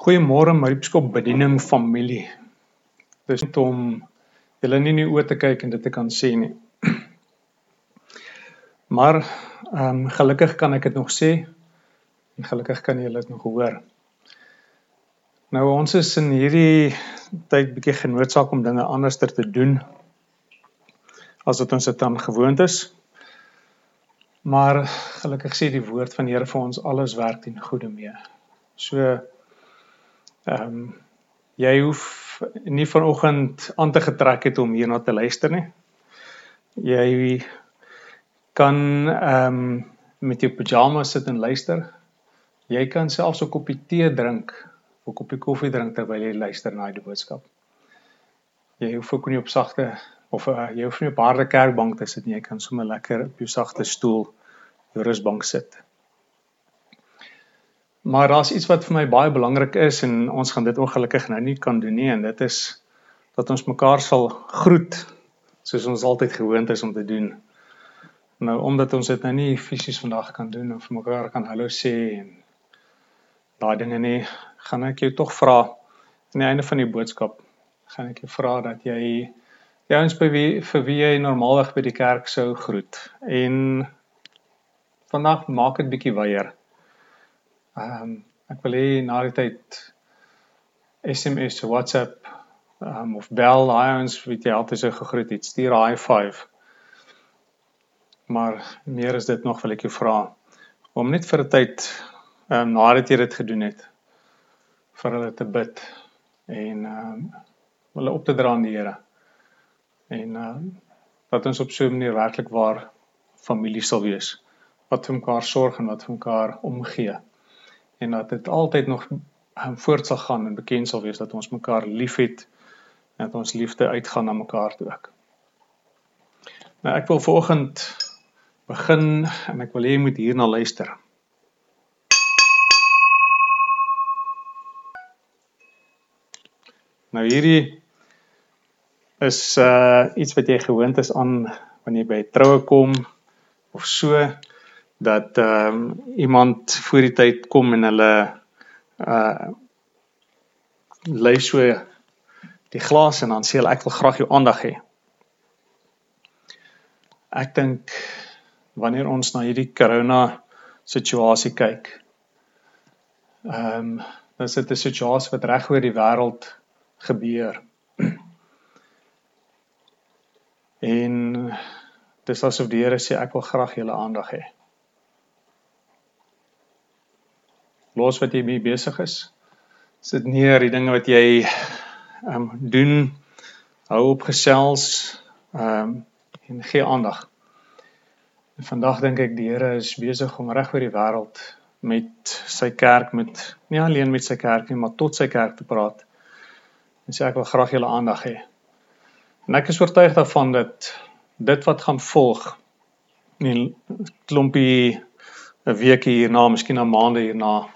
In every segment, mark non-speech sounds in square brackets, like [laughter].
Goeiemôre Mariepskop bediening familie. Dis net om julle nie in die oë te kyk en dit te kan sê nie. [clears throat] Maar ehm um, gelukkig kan ek dit nog sê en gelukkig kan julle dit nog hoor. Nou ons is in hierdie tyd bietjie genoodsaak om dinge anderster te doen as wat ons dit dan gewoond is. Maar gelukkig sê die woord van die Here vir ons alles werk ten goeie mee. So Ehm um, jy hoef nie vanoggend aan te getrek het om hierna te luister nie. Jy kan ehm um, met jou pyjamas sit en luister. Jy kan selfs 'n koppie tee drink of 'n koppie koffie drink terwyl jy luister na die boodskap. Jy hoef ook nie op sagte of uh, jy hoef nie op harde kerkbank te sit nie. Jy kan sommer lekker op jou sagte stoel, jou rusbank sit. Maar daar's iets wat vir my baie belangrik is en ons gaan dit ongelukkig nou nie kan doen nie en dit is dat ons mekaar sal groet soos ons altyd gewoond is om te doen. Nou omdat ons dit nou nie fisies vandag kan doen of mekaar kan hallo sê en daai dinge nie, gaan ek jou tog vra aan die einde van die boodskap gaan ek jou vra dat jy die ouens by wie vir wie jy normaalweg by die kerk sou groet en vandag maak dit bietjie weier. Ehm um, ek wil hê na die tyd SMS, WhatsApp um, of bel ions weet jy altyd so gegroet het, stuur high five. Maar meer is dit nog wil ek jou vra om net vir 'n tyd ehm um, nadat jy dit gedoen het vir hulle te bid en ehm um, hulle op te dra aan die Here. En ehm um, dat ons op so 'n manier werklik waar familie sal wees wat vir mekaar sorg en wat vir mekaar omgee en dat dit altyd nog um, voort sal gaan en bekend sal wees dat ons mekaar liefhet en dat ons liefde uitgaan na mekaar toe ook. Nou ek wil vanoggend begin en ek wil hê jy moet hierna luister. Nou hierdie is uh iets wat jy gewoond is aan wanneer jy by troue kom of so dat ehm um, iemand voor die tyd kom en hulle uh lei so die glas en dan sê hulle ek wil graag jou aandag hê. Ek dink wanneer ons na hierdie corona situasie kyk, ehm um, dis dit 'n situasie wat reg oor die wêreld gebeur. [clears throat] En dis asof die Here sê ek wil graag julle aandag hê. Los wat jy mee besig is. Sit neer die dinge wat jy ehm um, doen. Hou op gesels ehm um, en gee aandag. En vandag dink ek die Here is besig om reg oor die wêreld met sy kerk met nie alleen met sy kerk nie, maar tot sy kerk te praat. En sê ek wil graag julle aandag hê. En ek is oortuig daarvan dat dit wat gaan volg in klompie 'n week hierna, miskien 'n maand hierna,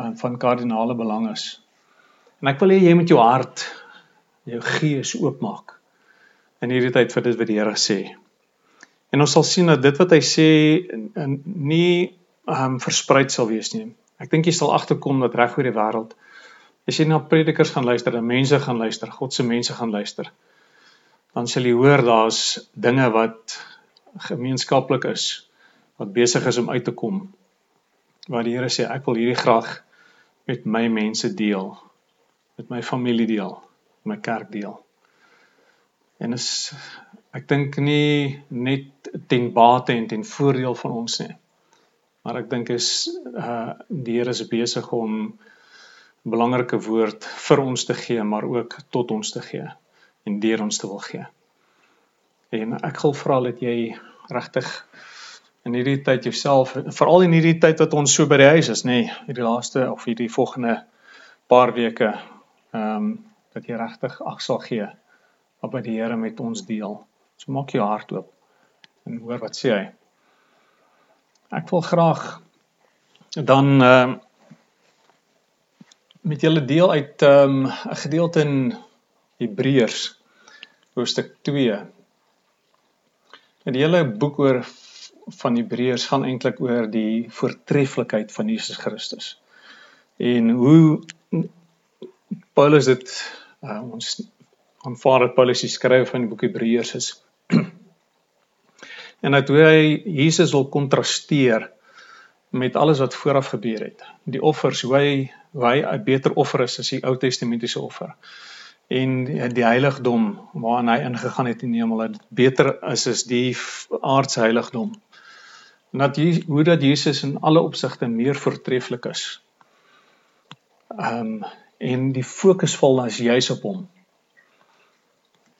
uh, van kardinale belang is. En ek wil hê jy moet jou hart, jou gees oopmaak in hierdie tyd vir dit wat die Here sê. En ons sal sien dat dit wat hy sê in, in nie um, versprei sal wees nie. Ek dink jy sal agterkom dat reg oor die wêreld as jy na predikers gaan luister, en mense gaan luister, God se mense gaan luister, dan sal jy hoor daar's dinge wat gemeenskaplik is wat besig is om uit te kom waar die Here sê ek wil hierdie graag met my mense deel, met my familie deel, my kerk deel. En is ek dink nie net ten bate en ten voordeel van ons nie. Maar ek dink is uh die Here is besig om 'n belangrike woord vir ons te gee, maar ook tot ons te gee en deur ons te wil gee. En ek wil vra dat jy regtig in hierdie tyd jouself veral in hierdie tyd wat ons so by die huis is nê nee, hierdie laaste of hierdie volgende paar weke ehm um, dat jy regtig ag sal gee op wat die Here met ons deel. So maak jou hart oop en hoor wat sê hy. Ek wil graag dan ehm um, met julle deel uit ehm um, 'n gedeelte in Hebreërs hoofstuk 2. En die hele boek oor van Hebreërs gaan eintlik oor die voortreffelikheid van Jesus Christus. En hoe Paulus dit uh, ons aanvaar dat Paulus die skrywer van die boek Hebreërs is. [clears throat] en dat hoe hy Jesus wil kontrasteer met alles wat vooraf gebeur het. Die offers, hoe hy hy 'n beter offer is as die Ou Testamentiese offer. En die heiligdom waarin hy ingegaan het in die hemel, dit beter is as die aardse heiligdom. En dat jy hoe dat Jesus in alle opsigte meer voortreffelik is. Ehm um, en die fokus val as juis op hom.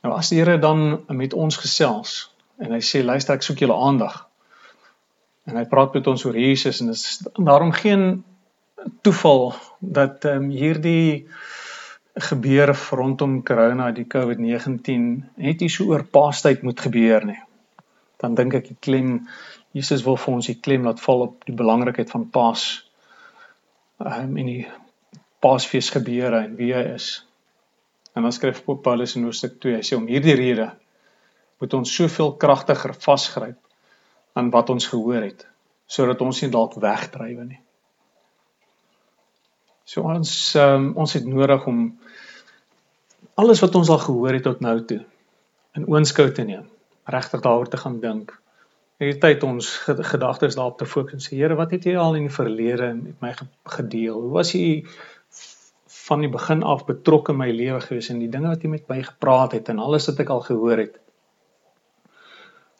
Nou as die Here dan met ons gesels en hy sê luister ek soek julle aandag. En hy praat met ons oor Jesus en dit is daarom geen toeval dat ehm um, hierdie gebeure rondom corona die COVID-19 net nie so oor paastyd moet gebeur nie. Dan dink ek die klem Jesus wil vir ons die klem laat val op die belangrikheid van Paas. Um, en die Paasfees gebeure en wie hy is. En dan skryf Paulus in Hoofstuk 2, hy sê om hierdie rede moet ons soveel kragtiger vasgryp aan wat ons gehoor het sodat ons nie dalk wegdrywe nie. So ons um, ons het nodig om alles wat ons al gehoor het tot nou toe in oënskou te neem, regtig daaroor te gaan dink. Hierdie tyd ons gedagtes daarop te fokus. Here, wat het jy al in die verlede met my gedeel? Hoe was jy van die begin af betrokke in my lewe gewees en die dinge wat jy met my gepraat het en alles wat ek al gehoor het.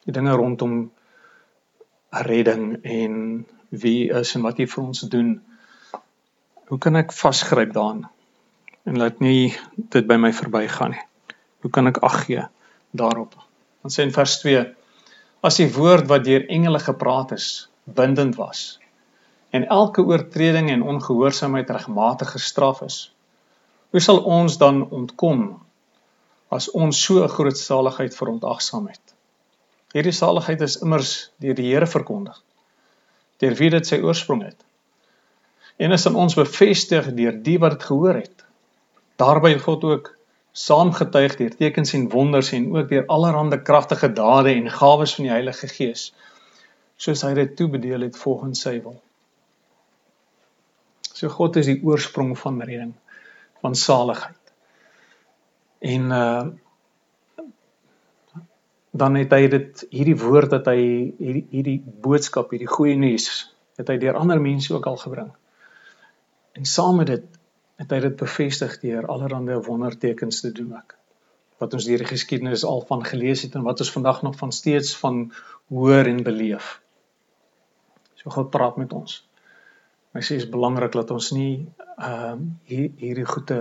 Die dinge rondom redding en wie is en wat jy vir ons doen. Hoe kan ek vasgryp daaraan en laat nie dit by my verbygaan nie? Hoe kan ek ag gee daarop? Ons sê in vers 2: As die woord wat deur engele gepraat is, bindend was en elke oortreding en ongehoorsaamheid regmatig gestraf is, Hoe sal ons dan ontkom as ons so 'n groot saligheid verontagsaam het? Hierdie saligheid is immers deur die Here verkondig. Deur wie dit sy oorsprong het. En is aan ons bevestig deur die wat dit gehoor het. Daarby God ook saamgetuig deur tekens en wonders en ook deur allerlei kragtige dade en gawes van die Heilige Gees soos hy dit toebedeel het volgens sy wil. So God is die oorsprong van redding van saligheid. En uh dan het hy dit hierdie woord dat hy hierdie hierdie boodskap, hierdie goeie nuus het hy deur ander mense ook al gebring. En saam met dit het hy dit bevestig deur allerlei wondertekens te doen ook. Wat ons deur die geskiedenis al van gelees het en wat ons vandag nog van steeds van hoor en beleef. So God praat met ons. Hy sê is belangrik dat ons nie ehm um, hier hierdie goede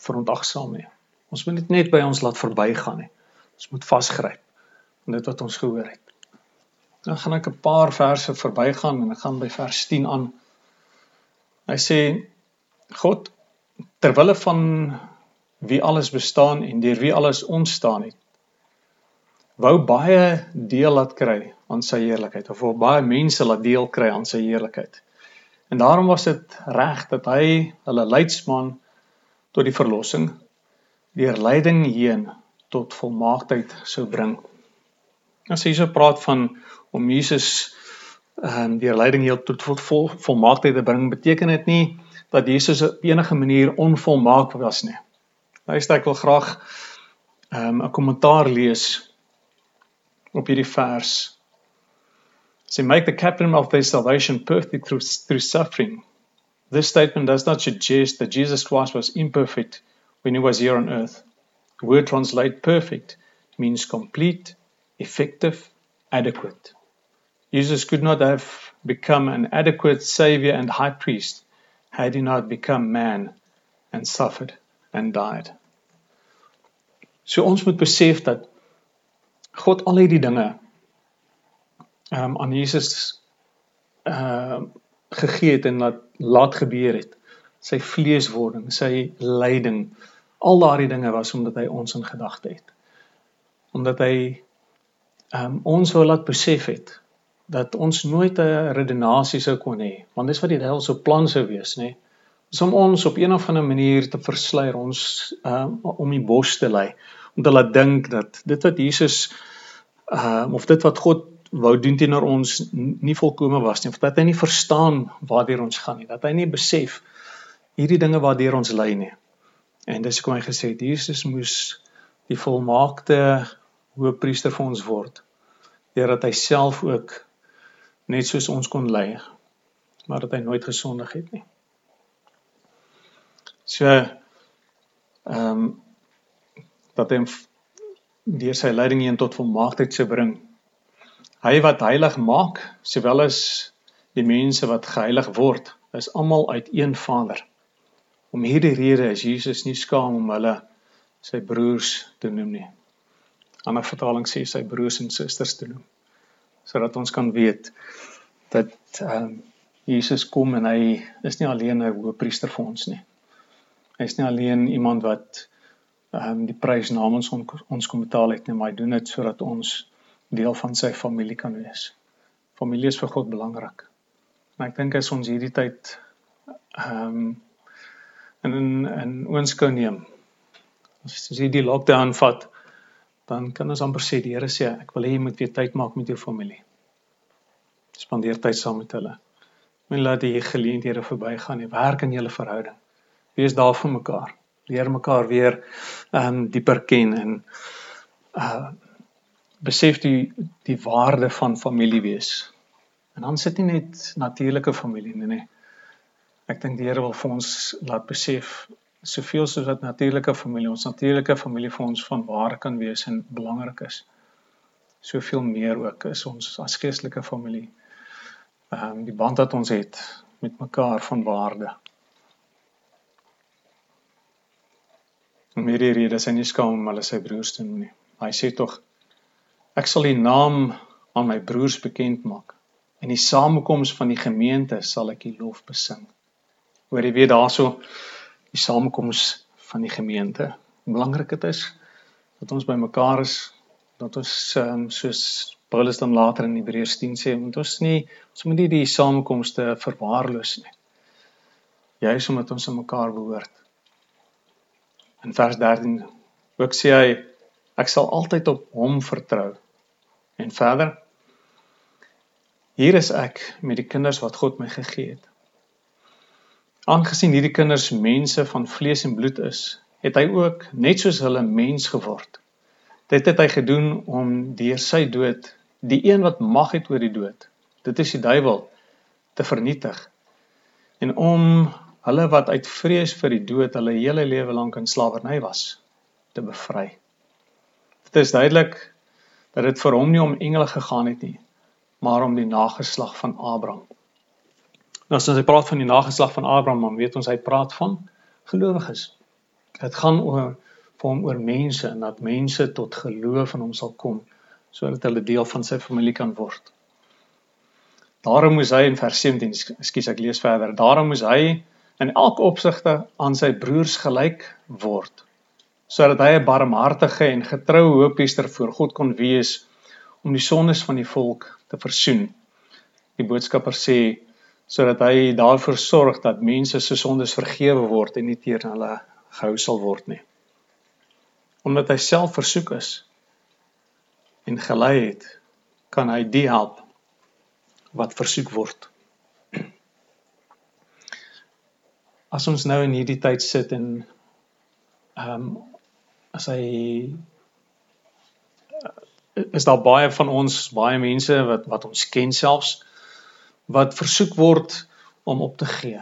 verontagsaam nie. Ons moet dit net by ons laat verbygaan nie. Ons moet vasgryp aan dit wat ons gehoor het. Dan gaan ek 'n paar verse verbygaan en ek gaan by vers 10 aan. Hy sê God ter wille van wie alles bestaan en deur wie alles ontstaan het wou baie deel laat kry aan sy heerlikheid of wou baie mense laat deel kry aan sy heerlikheid. En daarom was dit reg dat hy hulle leidsman tot die verlossing deur lyding heen tot volmaaktheid sou bring. As hy so praat van om Jesus ehm um, deur lyding heel tot vol, vol, volmaaktheid te bring, beteken dit nie dat Jesus op enige manier onvolmaak was nie. Luister, ek wil graag ehm um, 'n kommentaar lees op hierdie vers So make the captain of their salvation perfect through, through suffering. This statement does not suggest that Jesus Christ was imperfect when he was here on earth. The word translate perfect means complete, effective, adequate. Jesus could not have become an adequate savior and high priest had he not become man and suffered and died. So ons moet besef dat God al hierdie dinge um, aan Jesus ehm uh, gegee het en laat laat gebeur het. Sy vleeswording, sy lyding, al daardie dinge was omdat hy ons in gedagte het. Omdat hy ehm um, ons wou laat besef het dat ons nooit 'n redenasie sou kon hê, want dis wat die duiwel se plan sou wees, nê? Om ons op een of ander manier te versluier, ons um, om die bos te lei, om te laat dink dat dit wat Jesus um, of dit wat God wou doen teenoor ons nie volkome was nie, of dat hy nie verstaan waartoe ons gaan nie, dat hy nie besef hierdie dinge waardeur ons ly nie. En dis hoekom hy gesê het Jesus moes die volmaakte hoëpriester vir ons word. Deurdat hy self ook net soos ons kon ly, maar dat hy nooit gesondig het nie. So ehm um, dat hy deur sy lyding heen tot volmaaktheid sou bring. Hy wat heilig maak, sowel as die mense wat geheilig word, is almal uit een Vader. Om hierdie rede is Jesus nie skaam om hulle sy broers te noem nie. Ander vertaling sê sy broers en susters te noem. Sodat ons kan weet dat ehm um, Jesus kom en hy is nie alleen 'n hoëpriester vir ons nie. Hy is nie alleen iemand wat ehm um, die prys namens on, ons kom betaal het nie, maar hy doen dit sodat ons deel van sy familie kan wees. Familie is vir God belangrik. Maar ek dink as ons hierdie tyd ehm um, in in oënskou neem. As jy die lockdown vat, dan kan ons amper sê die Here sê ek wil hê jy moet weer tyd maak met jou familie. Spandeer tyd saam met hulle. Moenie laat die geleenthede verbygaan nie. Werk in julle verhouding. Wees daar vir mekaar. Leer mekaar weer ehm um, dieper ken en uh besef die die waarde van familie wees. En dan sit nie net natuurlike familie nie, nee. Ek dink die Here wil vir ons laat besef soveel soos wat natuurlike familie, ons natuurlike familie vir ons van waar kan wees en belangrik is. Soveel meer ook is ons as geestelike familie. Ehm um, die band wat ons het met mekaar van waarde. Hierdie rede is hy nie skaam om hulle sy broers te noem nie. Hy sê tog ek sal die naam aan my broers bekend maak. In die samekoms van die gemeente sal ek die lof besing. Hoor jy weet daarso die samekoms van die gemeente. Hoe belangrik dit is dat ons bymekaar is, dat ons um, soos Paulus dan later in Hebreërs 10 sê, moet ons nie ons moet nie die samekomste verwaarloos nie. Juist omdat ons aan mekaar behoort. In vers 13 ook sê hy ek sal altyd op hom vertrou. En verder Hier is ek met die kinders wat God my gegee het. Aangesien hierdie kinders mense van vlees en bloed is, het hy ook net soos hulle mens geword. Dit het hy gedoen om deur sy dood die een wat mag het oor die dood, dit is die duiwel, te vernietig. En om hulle wat uit vrees vir die dood hulle hele lewe lank in slawerny was, te bevry. Dit is duidelik dat dit vir hom nie om engele gegaan het nie, maar om die nageslag van Abraham. Nou as hy praat van die nageslag van Abraham, dan weet ons hy praat van gelowiges. Dit gaan oor vir hom oor mense en dat mense tot geloof in hom sal kom sodat hulle deel van sy familie kan word. Daarom moes hy in vers 17, ekskuus ek lees verder. Daarom moes hy in elke opsigte aan sy broers gelyk word sodat hy 'n barmhartige en getroue hoofpriester voor God kon wees om die sondes van die volk te versoen. Die boodskapper sê sodat hy daarvoor sorg dat mense se sondes vergewe word en nie teen hulle gehou sal word nie. Omdat hy self versoek is en gelei het, kan hy die help wat versoek word. [clears throat] As ons nou in hierdie tyd sit en ehm um, as hy is daar baie van ons, baie mense wat wat ons ken selfs wat versoek word om op te gee.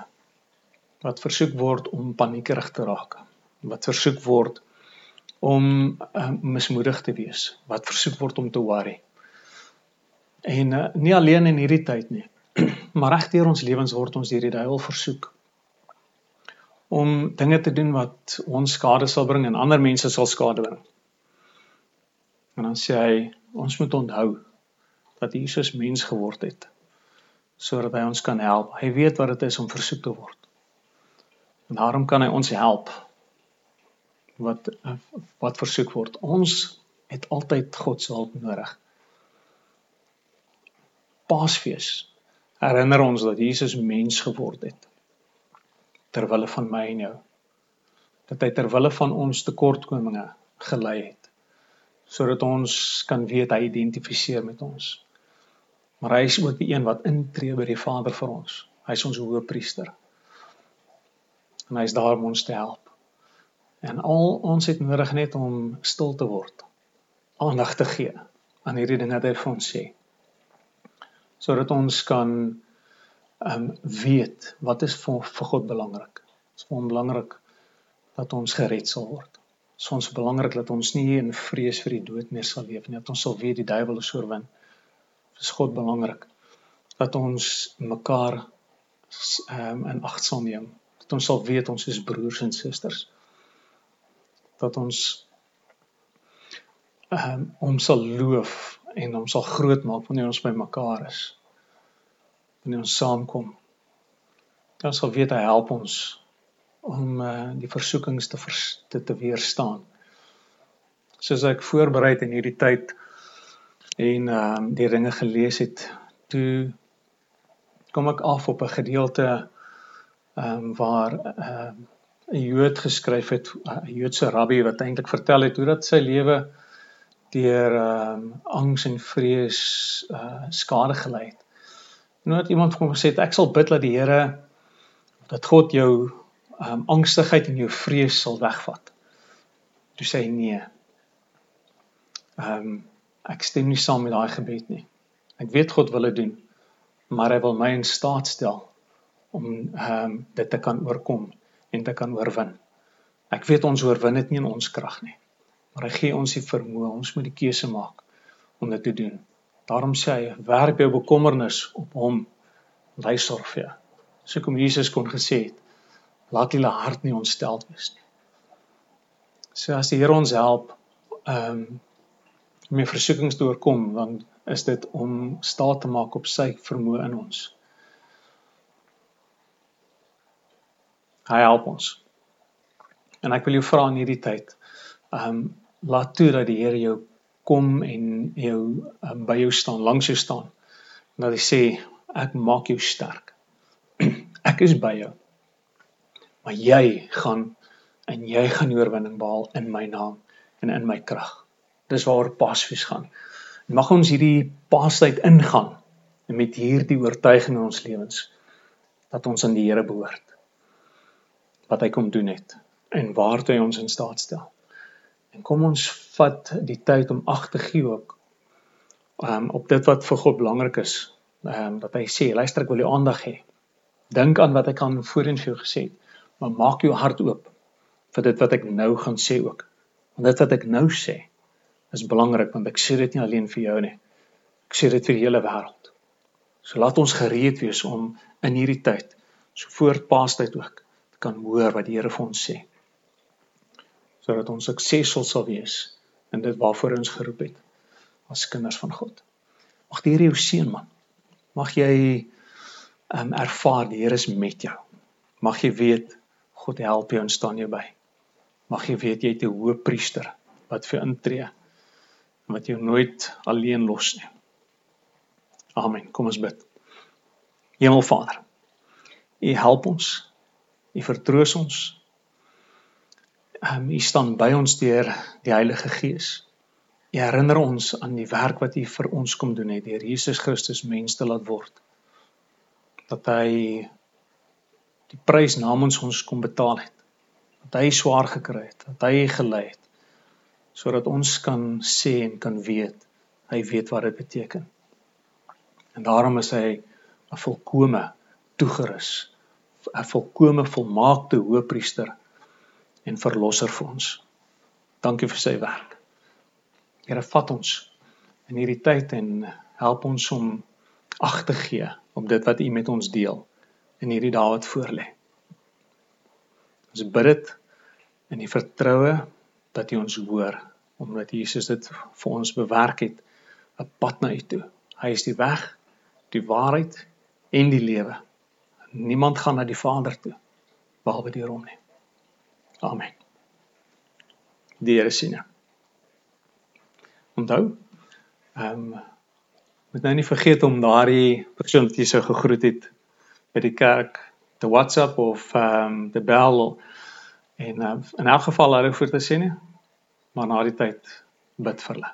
Wat versoek word om paniekerig te raak. Wat versoek word om uh, mismoedig te wees. Wat versoek word om te worry. En uh, nie alleen in hierdie tyd nie, [clears throat] maar regdeur ons lewens word ons deur die duiwel versoek om dinge te doen wat ons skade sal bring en ander mense sal skade bring. En dan sê hy, ons moet onthou dat Jesus mens geword het sodat hy ons kan help. Hy weet wat dit is om versoek te word. En daarom kan hy ons help wat wat versoek word. Ons het altyd God se hulp nodig. Paasfees herinner ons dat Jesus mens geword het ter wille van my en jou. Dat hy ter wille van ons tekortkominge gelei het sodat ons kan weet hy identifiseer met ons Maar hy is ook die een wat intree by die Vader vir ons. Hy is ons hoëpriester. En hy is daar om ons te help. En al ons het nodig net om stil te word. Aandag te gee aan hierdie dinge wat hy vir ons sê. Sodat ons kan ehm um, weet wat is vir, vir God belangrik. Dit is vir hom belangrik dat ons gered sal word. Dit is ons belangrik dat ons nie in vrees vir die dood meer sal leef nie. Dat ons sal weet die duiwel is oorwin. Is God belangrik dat ons mekaar ehm um, in ag sal neem. Dat ons sal weet ons is broers en susters dat ons ehm um, hom sal loof en hom sal groot maak wanneer ons by mekaar is. Wanneer ons saamkom. Dan sal weet hy help ons om uh, die versoekings te vers, te, te weerstaan. Soos ek voorberei het in hierdie tyd en ehm um, die dinge gelees het, toe kom ek af op 'n gedeelte ehm um, waar ehm um, 'n Jood geskryf het, 'n Joodse rabbi wat eintlik vertel het hoe dat sy lewe deur ehm um, angs en vrees uh skade gelei het. Nou het iemand vir hom gesê ek sal bid dat die Here dat God jou ehm um, angstigheid en jou vrees sal wegvat. Toe sê hy nee. Ehm um, ek stem nie saam met daai gebed nie. Ek weet God wil dit doen, maar hy wil my in staat stel om ehm um, dit te kan oorkom en te kan oorwin. Ek weet ons oorwin dit nie in ons krag nie. Maar hy gee ons die vermoë, ons moet die keuse maak om dit te doen. Daarom sê hy, werp jou bekommernis op hom, want hy sorg vir jou. So kom Jesus kon gesê het, laat julle hart nie ontstel wees nie. So as die Here ons help, ehm um, om die versoekings te oorkom, dan is dit om staat te maak op sy vermoë in ons. Hy help ons. En ek wil jou vra in hierdie tyd, ehm um, laat toe dat die Here jou kom en jou um, by jou staan, langs jou staan. En dat hy sê ek maak jou sterk. [clears throat] ek is by jou. Maar jy gaan en jy gaan oorwinning behaal in my naam en in my krag. Dis waaroor Pasfees gaan. Mag ons hierdie Paastyd ingaan en met hierdie oortuiging in ons lewens dat ons aan die Here behoort wat hy kom doen het en waartoe hy ons in staat stel. En kom ons vat die tyd om ag te gee ook um, op dit wat vir God belangrik is. Ehm um, dat hy sê, luister ek wil jou aandag hê. Dink aan wat ek aan voorheen vir jou gesê het, maar maak jou hart oop vir dit wat ek nou gaan sê ook. Want dit wat ek nou sê is belangrik want ek sê dit nie alleen vir jou nie. Ek sê dit vir die hele wêreld. So laat ons gereed wees om in hierdie tyd, so voor Paastyd ook, kan hoor wat die Here vir ons sê. Sodat ons suksesvol sal wees in dit waarvoor ons geroep het as kinders van God. Mag die Here jou seën man. Mag jy um, ervaar die Here is met jou. Mag jy weet God help jou en staan jou by. Mag jy weet jy het 'n hoë priester wat vir intree wat jou nooit alleen los nie. Amen. Kom ons bid. Hemelvader, U help ons U vertroos ons. Ehm U staan by ons deur die Heilige Gees. U herinner ons aan die werk wat U vir ons kom doen het deur Jesus Christus mens te laat word. Dat hy die prys namens ons kom betaal het. Dat hy swaar gekry het, dat hy gelei het sodat ons kan sê en kan weet hy weet wat dit beteken. En daarom is hy 'n volkome toegerus 'n volkomme volmaakte hoëpriester en verlosser vir ons. Dankie vir sy werk. Here vat ons in hierdie tyd en help ons om ag te gee op dit wat U met ons deel in hierdie dae wat voorlê. Ons bid dit in die vertroue dat U ons hoor omdat Jesus dit vir ons bewerk het 'n pad na U toe. Hy is die weg, die waarheid en die lewe. Niemand gaan na die Vader toe behalwe deur hom nie. Amen. Die Here sien jou. Onthou, ehm um, moet nou nie vergeet om daardie persoon wat jy sou gegroet het by die kerk te WhatsApp of ehm um, te bel en uh, in elk geval hulle voor te sien nie. Maar na die tyd bid vir hulle.